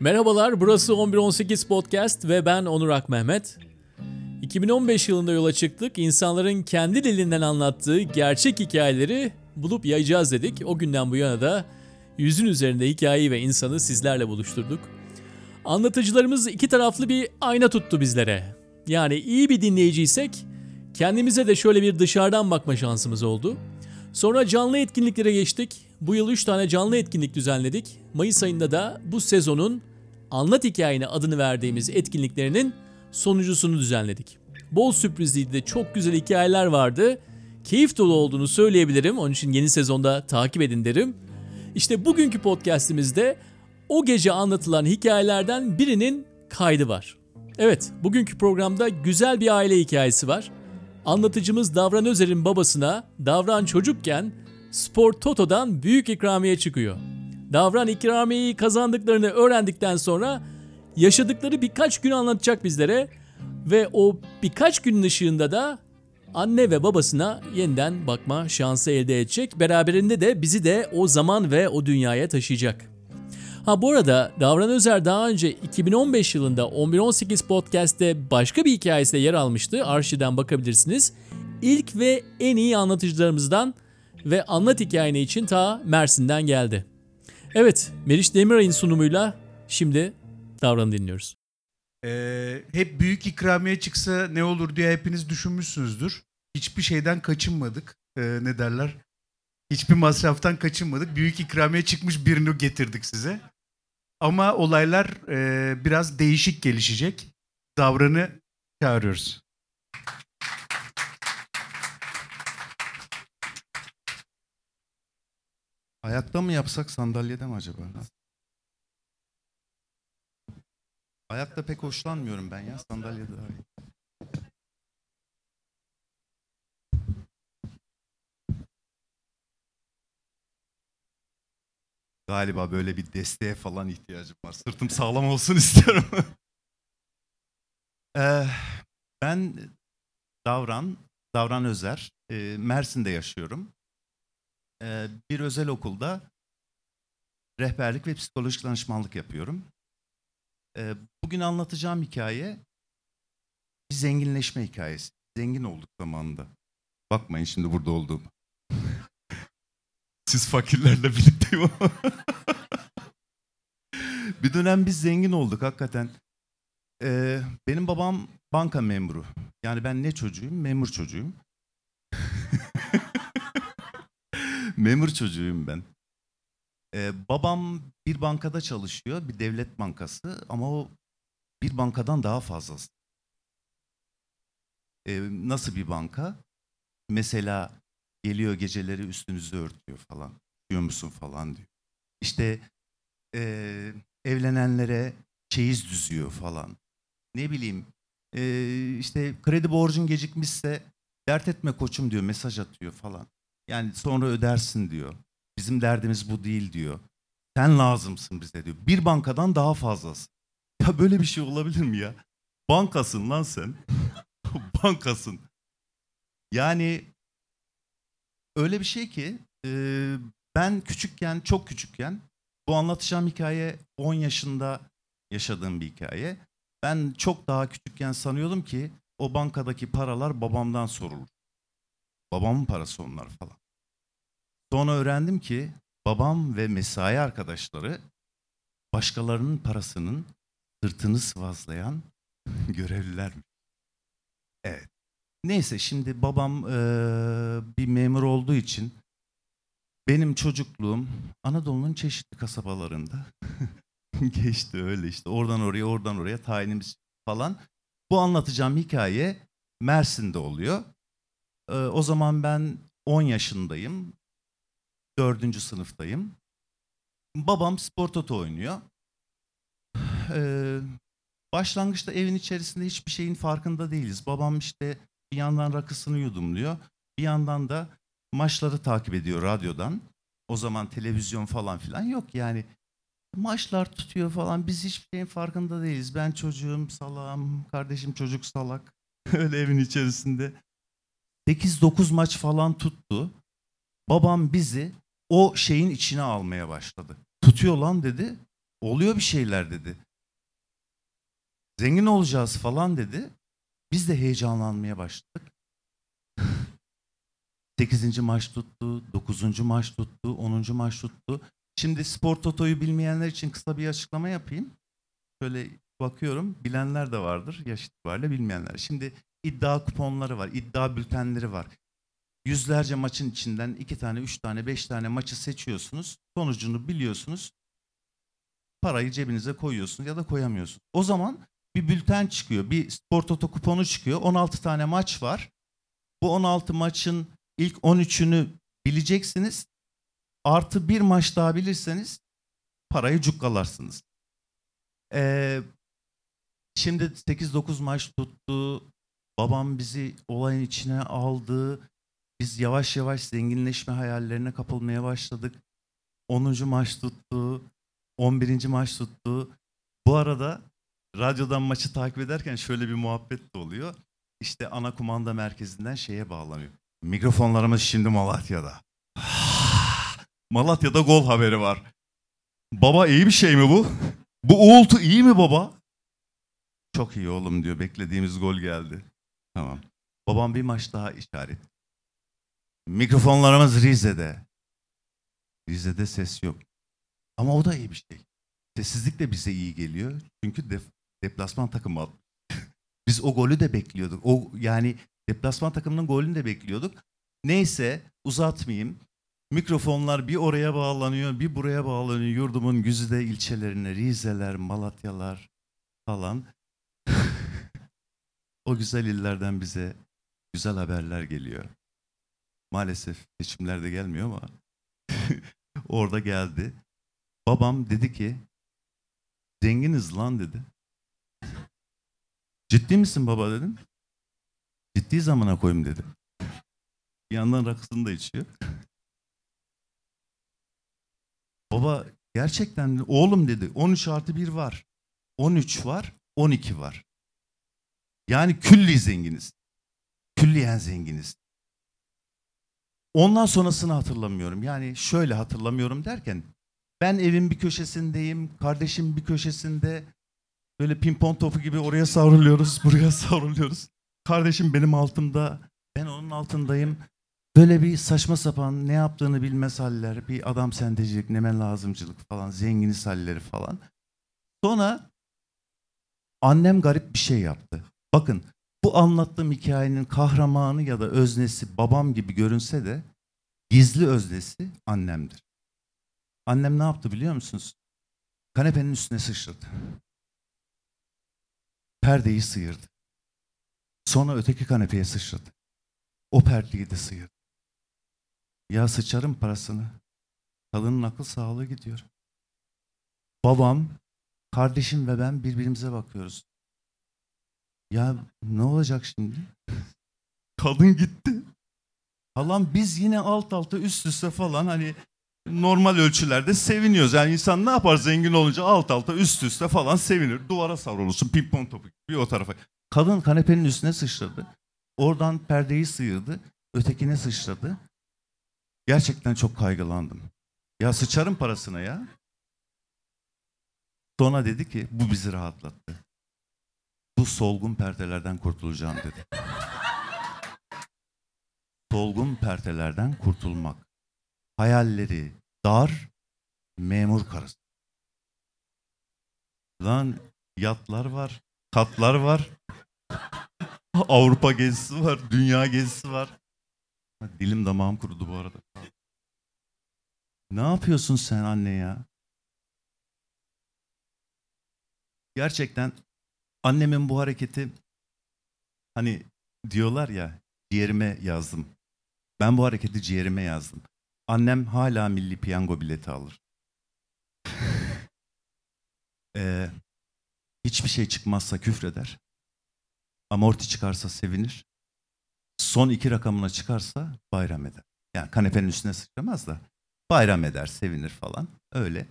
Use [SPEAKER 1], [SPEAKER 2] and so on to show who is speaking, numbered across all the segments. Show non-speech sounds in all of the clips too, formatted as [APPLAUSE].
[SPEAKER 1] Merhabalar, burası 1118 Podcast ve ben Onur Akmehmet. 2015 yılında yola çıktık. İnsanların kendi dilinden anlattığı gerçek hikayeleri bulup yayacağız dedik. O günden bu yana da yüzün üzerinde hikayeyi ve insanı sizlerle buluşturduk. Anlatıcılarımız iki taraflı bir ayna tuttu bizlere. Yani iyi bir dinleyiciysek kendimize de şöyle bir dışarıdan bakma şansımız oldu. Sonra canlı etkinliklere geçtik. Bu yıl 3 tane canlı etkinlik düzenledik. Mayıs ayında da bu sezonun Anlat Hikayeni adını verdiğimiz etkinliklerinin sonuncusunu düzenledik. Bol sürprizliydi de çok güzel hikayeler vardı. Keyif dolu olduğunu söyleyebilirim. Onun için yeni sezonda takip edin derim. İşte bugünkü podcastimizde o gece anlatılan hikayelerden birinin kaydı var. Evet, bugünkü programda güzel bir aile hikayesi var. Anlatıcımız Davran Özer'in babasına Davran çocukken Spor Toto'dan büyük ikramiye çıkıyor. Davran ikramiyeyi kazandıklarını öğrendikten sonra yaşadıkları birkaç gün anlatacak bizlere ve o birkaç günün ışığında da anne ve babasına yeniden bakma şansı elde edecek. Beraberinde de bizi de o zaman ve o dünyaya taşıyacak. Ha bu arada Davran Özer daha önce 2015 yılında 1118 Podcast'te başka bir hikayesinde yer almıştı. Arşivden bakabilirsiniz. İlk ve en iyi anlatıcılarımızdan ve anlat hikayeni için ta Mersin'den geldi. Evet, Meriç Demiray'ın sunumuyla şimdi Davran'ı dinliyoruz.
[SPEAKER 2] Ee, hep büyük ikramiye çıksa ne olur diye hepiniz düşünmüşsünüzdür. Hiçbir şeyden kaçınmadık. Ee, ne derler? Hiçbir masraftan kaçınmadık. Büyük ikramiye çıkmış birini getirdik size. Ama olaylar e, biraz değişik gelişecek. Davranı çağırıyoruz.
[SPEAKER 3] Ayakta mı yapsak sandalyede mi acaba? Ayakta pek hoşlanmıyorum ben ya sandalyede. Galiba böyle bir desteğe falan ihtiyacım var. Sırtım sağlam olsun [LAUGHS] istiyorum. Ee, ben Davran, Davran Özer. Ee, Mersin'de yaşıyorum. Ee, bir özel okulda rehberlik ve psikolojik danışmanlık yapıyorum. Bugün anlatacağım hikaye bir zenginleşme hikayesi. Zengin olduk zamanında. Bakmayın şimdi burada olduğum. [LAUGHS] Siz fakirlerle birlikteyim ama. [LAUGHS] bir dönem biz zengin olduk hakikaten. Ee, benim babam banka memuru. Yani ben ne çocuğuyum? Memur çocuğuyum. [LAUGHS] Memur çocuğuyum ben. Ee, babam bir bankada çalışıyor, bir devlet bankası ama o bir bankadan daha fazlası. Ee, nasıl bir banka? Mesela geliyor geceleri üstünüzü örtüyor falan. Diyor musun falan diyor. İşte e, evlenenlere çeyiz düzüyor falan. Ne bileyim e, işte kredi borcun gecikmişse dert etme koçum diyor mesaj atıyor falan. Yani sonra ödersin diyor. Bizim derdimiz bu değil diyor. Sen lazımsın bize diyor. Bir bankadan daha fazlası. [LAUGHS] Ya böyle bir şey olabilir mi ya? Bankasın lan sen. [LAUGHS] Bankasın. Yani öyle bir şey ki ben küçükken, çok küçükken bu anlatacağım hikaye 10 yaşında yaşadığım bir hikaye. Ben çok daha küçükken sanıyordum ki o bankadaki paralar babamdan sorulur. Babamın parası onlar falan. Sonra öğrendim ki babam ve mesai arkadaşları başkalarının parasının sırtını sıvazlayan [LAUGHS] görevliler. Evet. Neyse şimdi babam e, bir memur olduğu için benim çocukluğum Anadolu'nun çeşitli kasabalarında [LAUGHS] geçti öyle işte. Oradan oraya, oradan oraya tayinimiz falan. Bu anlatacağım hikaye Mersin'de oluyor. E, o zaman ben 10 yaşındayım. 4. sınıftayım. Babam spor toto oynuyor. Ee, başlangıçta evin içerisinde hiçbir şeyin farkında değiliz. Babam işte bir yandan rakısını yudumluyor. Bir yandan da maçları takip ediyor radyodan. O zaman televizyon falan filan yok yani. Maçlar tutuyor falan biz hiçbir şeyin farkında değiliz. Ben çocuğum salam, kardeşim çocuk salak. [LAUGHS] Öyle evin içerisinde. 8-9 maç falan tuttu. Babam bizi o şeyin içine almaya başladı. Tutuyor lan dedi. oluyor bir şeyler dedi. Zengin olacağız falan dedi. Biz de heyecanlanmaya başladık. 8. maç tuttu, 9. maç tuttu, 10. maç tuttu. Şimdi spor totoyu bilmeyenler için kısa bir açıklama yapayım. Şöyle bakıyorum, bilenler de vardır yaş itibariyle bilmeyenler. Şimdi iddia kuponları var, iddia bültenleri var. Yüzlerce maçın içinden iki tane, üç tane, beş tane maçı seçiyorsunuz. Sonucunu biliyorsunuz. Parayı cebinize koyuyorsunuz ya da koyamıyorsunuz. O zaman bir bülten çıkıyor, bir spor toto kuponu çıkıyor. 16 tane maç var. Bu 16 maçın ilk 13'ünü bileceksiniz. Artı bir maç daha bilirseniz parayı cukkalarsınız. Ee, şimdi 8-9 maç tuttu. Babam bizi olayın içine aldı. Biz yavaş yavaş zenginleşme hayallerine kapılmaya başladık. 10. maç tuttu. 11. maç tuttu. Bu arada radyodan maçı takip ederken şöyle bir muhabbet de oluyor. İşte ana kumanda merkezinden şeye bağlanıyor. Mikrofonlarımız şimdi Malatya'da. Malatya'da gol haberi var. Baba iyi bir şey mi bu? Bu uğultu iyi mi baba? Çok iyi oğlum diyor. Beklediğimiz gol geldi. Tamam. Babam bir maç daha işaret. Mikrofonlarımız Rize'de. Rize'de ses yok. Ama o da iyi bir şey. Sessizlik de bize iyi geliyor. Çünkü def- deplasman takımı [LAUGHS] Biz o golü de bekliyorduk. O yani deplasman takımının golünü de bekliyorduk. Neyse uzatmayayım. Mikrofonlar bir oraya bağlanıyor, bir buraya bağlanıyor. Yurdumun güzide ilçelerine, Rizeler, Malatyalar falan. [LAUGHS] o güzel illerden bize güzel haberler geliyor. Maalesef seçimlerde gelmiyor ama [LAUGHS] orada geldi. Babam dedi ki zenginiz lan dedi. Ciddi misin baba dedim. Ciddi zamana koyayım dedi. Bir yandan rakısını da içiyor. Baba gerçekten oğlum dedi 13 artı 1 var. 13 var 12 var. Yani külli zenginiz. Külliyen zenginiz. Ondan sonrasını hatırlamıyorum. Yani şöyle hatırlamıyorum derken ben evin bir köşesindeyim, kardeşim bir köşesinde böyle pimpon topu gibi oraya savruluyoruz, buraya [LAUGHS] savruluyoruz. Kardeşim benim altımda, ben onun altındayım. Böyle bir saçma sapan ne yaptığını bilmez haller, bir adam sendecilik, neme lazımcılık falan, zenginiz halleri falan. Sonra annem garip bir şey yaptı. Bakın bu anlattığım hikayenin kahramanı ya da öznesi babam gibi görünse de gizli öznesi annemdir. Annem ne yaptı biliyor musunuz? Kanepenin üstüne sıçradı. Perdeyi sıyırdı. Sonra öteki kanepeye sıçradı. O perdeyi de sıyırdı. Ya sıçarım parasını. Kadının akıl sağlığı gidiyor. Babam, kardeşim ve ben birbirimize bakıyoruz. Ya ne olacak şimdi? [LAUGHS] Kadın gitti. Halam biz yine alt alta üst üste falan hani normal ölçülerde seviniyoruz. Yani insan ne yapar zengin olunca alt alta üst üste falan sevinir. Duvara savrulursun pimpon topu gibi o tarafa. Kadın kanepenin üstüne sıçradı. Oradan perdeyi sıyırdı. Ötekine sıçradı. Gerçekten çok kaygılandım. Ya sıçarım parasına ya. Sonra dedi ki bu bizi rahatlattı. Bu solgun perdelerden kurtulacağım dedi. solgun perdelerden kurtulmak. Hayalleri dar, memur karısı. Lan yatlar var, katlar var. [LAUGHS] Avrupa gezisi var, dünya gezisi var. Dilim damağım kurudu bu arada. Ne yapıyorsun sen anne ya? Gerçekten annemin bu hareketi hani diyorlar ya ciğerime yazdım. Ben bu hareketi ciğerime yazdım. Annem hala milli piyango bileti alır. [LAUGHS] Ee, hiçbir şey çıkmazsa küfreder. Amorti çıkarsa sevinir. Son iki rakamına çıkarsa bayram eder. Yani kanepenin üstüne sıçramaz da bayram eder, sevinir falan. Öyle.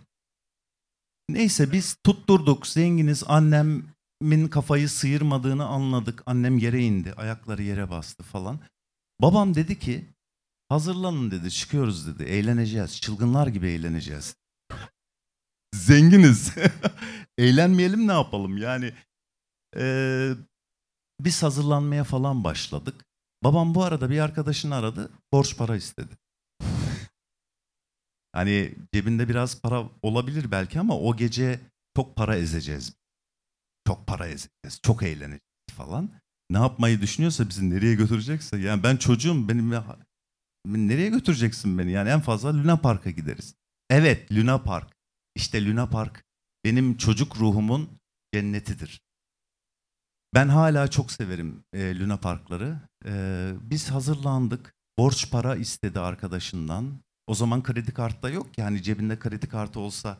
[SPEAKER 3] Neyse biz tutturduk, zenginiz. Annemin kafayı sıyırmadığını anladık. Annem yere indi, ayakları yere bastı falan. Babam dedi ki, hazırlanın dedi, çıkıyoruz dedi, eğleneceğiz, çılgınlar gibi eğleneceğiz. [LAUGHS] Zenginiz. [LAUGHS] Eğlenmeyelim ne yapalım yani. Ee, biz hazırlanmaya falan başladık. Babam bu arada bir arkadaşını aradı. Borç para istedi. [LAUGHS] hani cebinde biraz para olabilir belki ama o gece çok para ezeceğiz. Çok para ezeceğiz. Çok eğleneceğiz falan. Ne yapmayı düşünüyorsa bizi nereye götürecekse. Yani ben çocuğum benim nereye götüreceksin beni? Yani en fazla Luna Park'a gideriz. Evet Luna Park. İşte Luna Park benim çocuk ruhumun cennetidir. Ben hala çok severim e, Luna Parkları. E, biz hazırlandık. Borç para istedi arkadaşından. O zaman kredi kartta yok yani cebinde kredi kartı olsa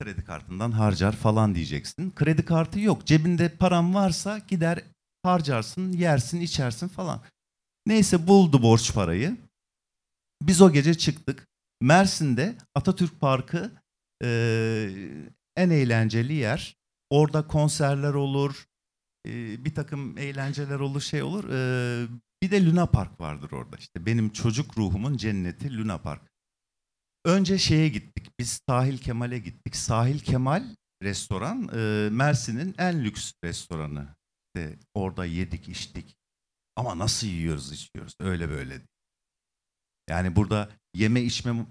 [SPEAKER 3] kredi kartından harcar falan diyeceksin. Kredi kartı yok. Cebinde param varsa gider harcarsın, yersin, içersin falan. Neyse buldu borç parayı. Biz o gece çıktık. Mersin'de Atatürk Parkı e, en eğlenceli yer. Orada konserler olur, e, bir takım eğlenceler olur, şey olur. E, bir de Luna Park vardır orada. İşte benim çocuk ruhumun cenneti Luna Park. Önce şeye gittik. Biz Sahil Kemal'e gittik. Sahil Kemal restoran e, Mersin'in en lüks restoranı. İşte orada yedik, içtik. Ama nasıl yiyoruz, içiyoruz? Öyle böyle. Yani burada yeme içme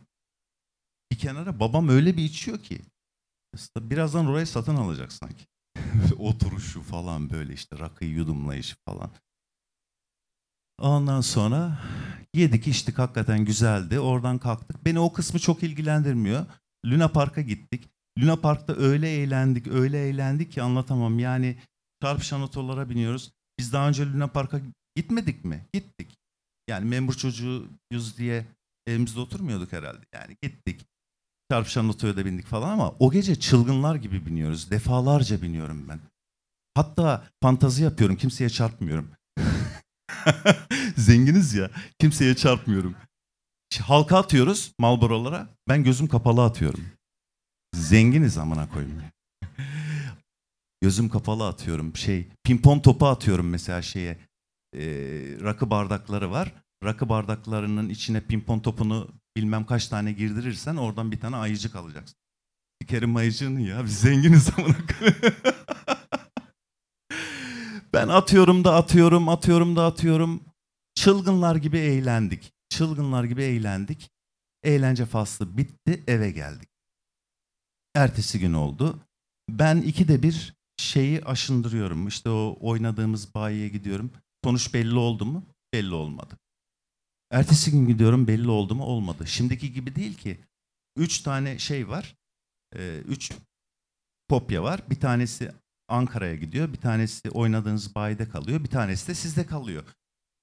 [SPEAKER 3] bir kenara babam öyle bir içiyor ki. Birazdan orayı satın alacak sanki. [LAUGHS] Oturuşu falan böyle işte rakıyı yudumlayışı falan. Ondan sonra yedik içtik hakikaten güzeldi. Oradan kalktık. Beni o kısmı çok ilgilendirmiyor. Luna Park'a gittik. Luna Park'ta öyle eğlendik, öyle eğlendik ki anlatamam. Yani çarpışan otolara biniyoruz. Biz daha önce Luna Park'a gitmedik mi? Gittik. Yani memur çocuğuyuz diye evimizde oturmuyorduk herhalde. Yani gittik. Çarpışan otoya da bindik falan ama o gece çılgınlar gibi biniyoruz. Defalarca biniyorum ben. Hatta fantazi yapıyorum. Kimseye çarpmıyorum. [LAUGHS] Zenginiz ya. Kimseye çarpmıyorum. Halka atıyoruz Malboro'lara. Ben gözüm kapalı atıyorum. Zenginiz amına koyayım. [LAUGHS] Gözüm kapalı atıyorum. Şey, pimpon topu atıyorum mesela şeye. Ee, rakı bardakları var. Rakı bardaklarının içine pimpon topunu bilmem kaç tane girdirirsen oradan bir tane ayıcık alacaksın. Sikerim ayıcığını ya. Biz zenginiz amına. [LAUGHS] Ben atıyorum da atıyorum, atıyorum da atıyorum. Çılgınlar gibi eğlendik. Çılgınlar gibi eğlendik. Eğlence faslı bitti, eve geldik. Ertesi gün oldu. Ben ikide bir şeyi aşındırıyorum. İşte o oynadığımız bayiye gidiyorum. Sonuç belli oldu mu? Belli olmadı. Ertesi gün gidiyorum belli oldu mu? Olmadı. Şimdiki gibi değil ki. Üç tane şey var. Ee, üç kopya var. Bir tanesi Ankara'ya gidiyor. Bir tanesi oynadığınız bayide kalıyor. Bir tanesi de sizde kalıyor.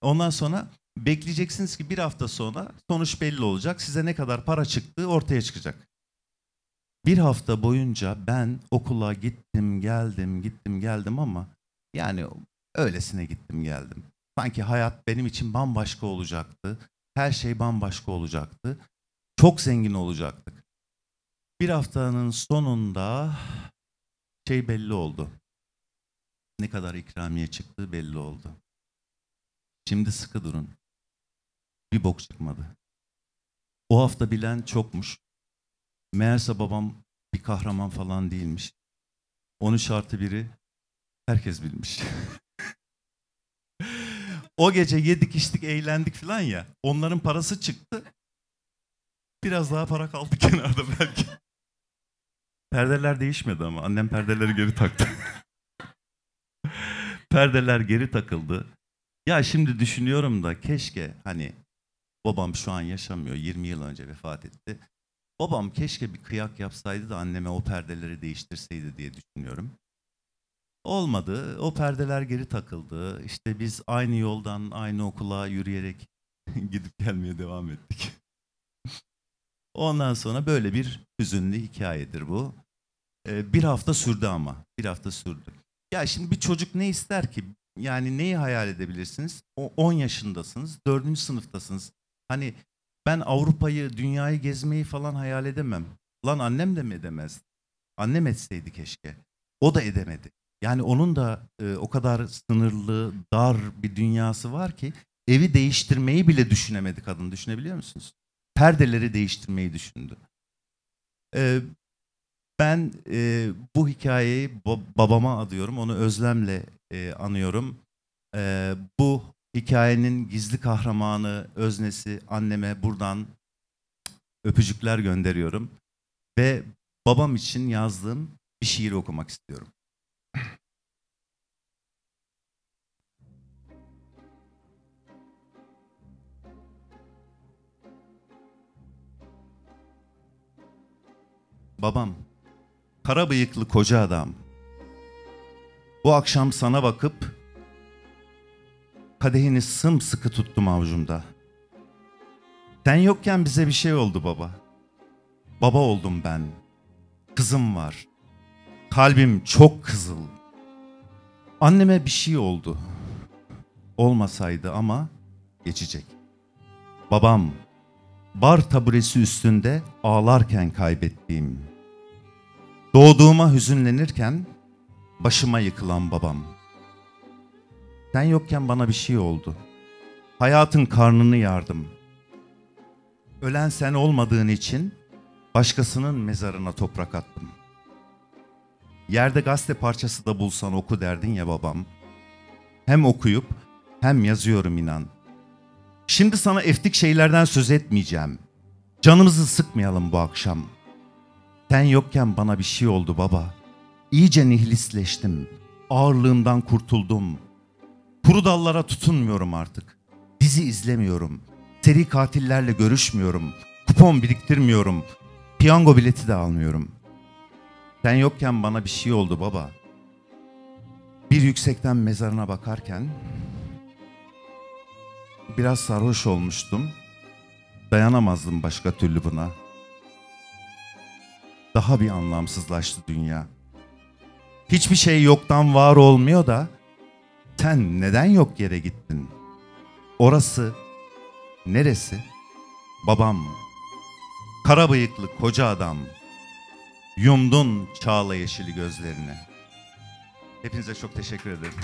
[SPEAKER 3] Ondan sonra bekleyeceksiniz ki bir hafta sonra sonuç belli olacak. Size ne kadar para çıktığı ortaya çıkacak. Bir hafta boyunca ben okula gittim geldim gittim geldim ama yani öylesine gittim geldim. Sanki hayat benim için bambaşka olacaktı. Her şey bambaşka olacaktı. Çok zengin olacaktık. Bir haftanın sonunda şey belli oldu. Ne kadar ikramiye çıktığı belli oldu. Şimdi sıkı durun. Bir bok çıkmadı. O hafta bilen çokmuş. Meğerse babam bir kahraman falan değilmiş. Onun şartı biri herkes bilmiş. [LAUGHS] o gece yedik içtik eğlendik falan ya. Onların parası çıktı. Biraz daha para kaldı [LAUGHS] kenarda belki. Perdeler değişmedi ama annem perdeleri geri taktı. [LAUGHS] Perdeler geri takıldı. Ya şimdi düşünüyorum da keşke hani babam şu an yaşamıyor 20 yıl önce vefat etti. Babam keşke bir kıyak yapsaydı da anneme o perdeleri değiştirseydi diye düşünüyorum. Olmadı. O perdeler geri takıldı. İşte biz aynı yoldan aynı okula yürüyerek [LAUGHS] gidip gelmeye devam ettik. Ondan sonra böyle bir hüzünlü hikayedir bu. Ee, bir hafta sürdü ama. Bir hafta sürdü. Ya şimdi bir çocuk ne ister ki? Yani neyi hayal edebilirsiniz? O 10 yaşındasınız, 4. sınıftasınız. Hani ben Avrupa'yı, dünyayı gezmeyi falan hayal edemem. Lan annem de mi edemez? Annem etseydi keşke. O da edemedi. Yani onun da e, o kadar sınırlı, dar bir dünyası var ki evi değiştirmeyi bile düşünemedi kadın. Düşünebiliyor musunuz? Perdeleri değiştirmeyi düşündü. Ee, Ben e, bu hikayeyi ba- babama adıyorum. Onu özlemle e, anıyorum. E, bu hikayenin gizli kahramanı, öznesi anneme buradan öpücükler gönderiyorum. Ve babam için yazdığım bir şiir okumak istiyorum. Babam, kara bıyıklı koca adam. Bu akşam sana bakıp kadehini sımsıkı tuttum avucumda. Sen yokken bize bir şey oldu baba. Baba oldum ben. Kızım var. Kalbim çok kızıl. Anneme bir şey oldu. Olmasaydı ama geçecek. Babam bar taburesi üstünde ağlarken kaybettiğim. Doğduğuma hüzünlenirken başıma yıkılan babam. Sen yokken bana bir şey oldu. Hayatın karnını yardım. Ölen sen olmadığın için başkasının mezarına toprak attım. Yerde gazete parçası da bulsan oku derdin ya babam. Hem okuyup hem yazıyorum inan. Şimdi sana eftik şeylerden söz etmeyeceğim. Canımızı sıkmayalım bu akşam. Sen yokken bana bir şey oldu baba. İyice nihilistleştim. Ağırlığımdan kurtuldum. Kuru dallara tutunmuyorum artık. Dizi izlemiyorum. Seri katillerle görüşmüyorum. Kupon biriktirmiyorum. Piyango bileti de almıyorum. Sen yokken bana bir şey oldu baba. Bir yüksekten mezarına bakarken biraz sarhoş olmuştum. Dayanamazdım başka türlü buna. Daha bir anlamsızlaştı dünya. Hiçbir şey yoktan var olmuyor da sen neden yok yere gittin? Orası neresi? Babam, kara bıyıklı koca adam. Yumdun çağla yeşili gözlerini. Hepinize çok teşekkür ederim.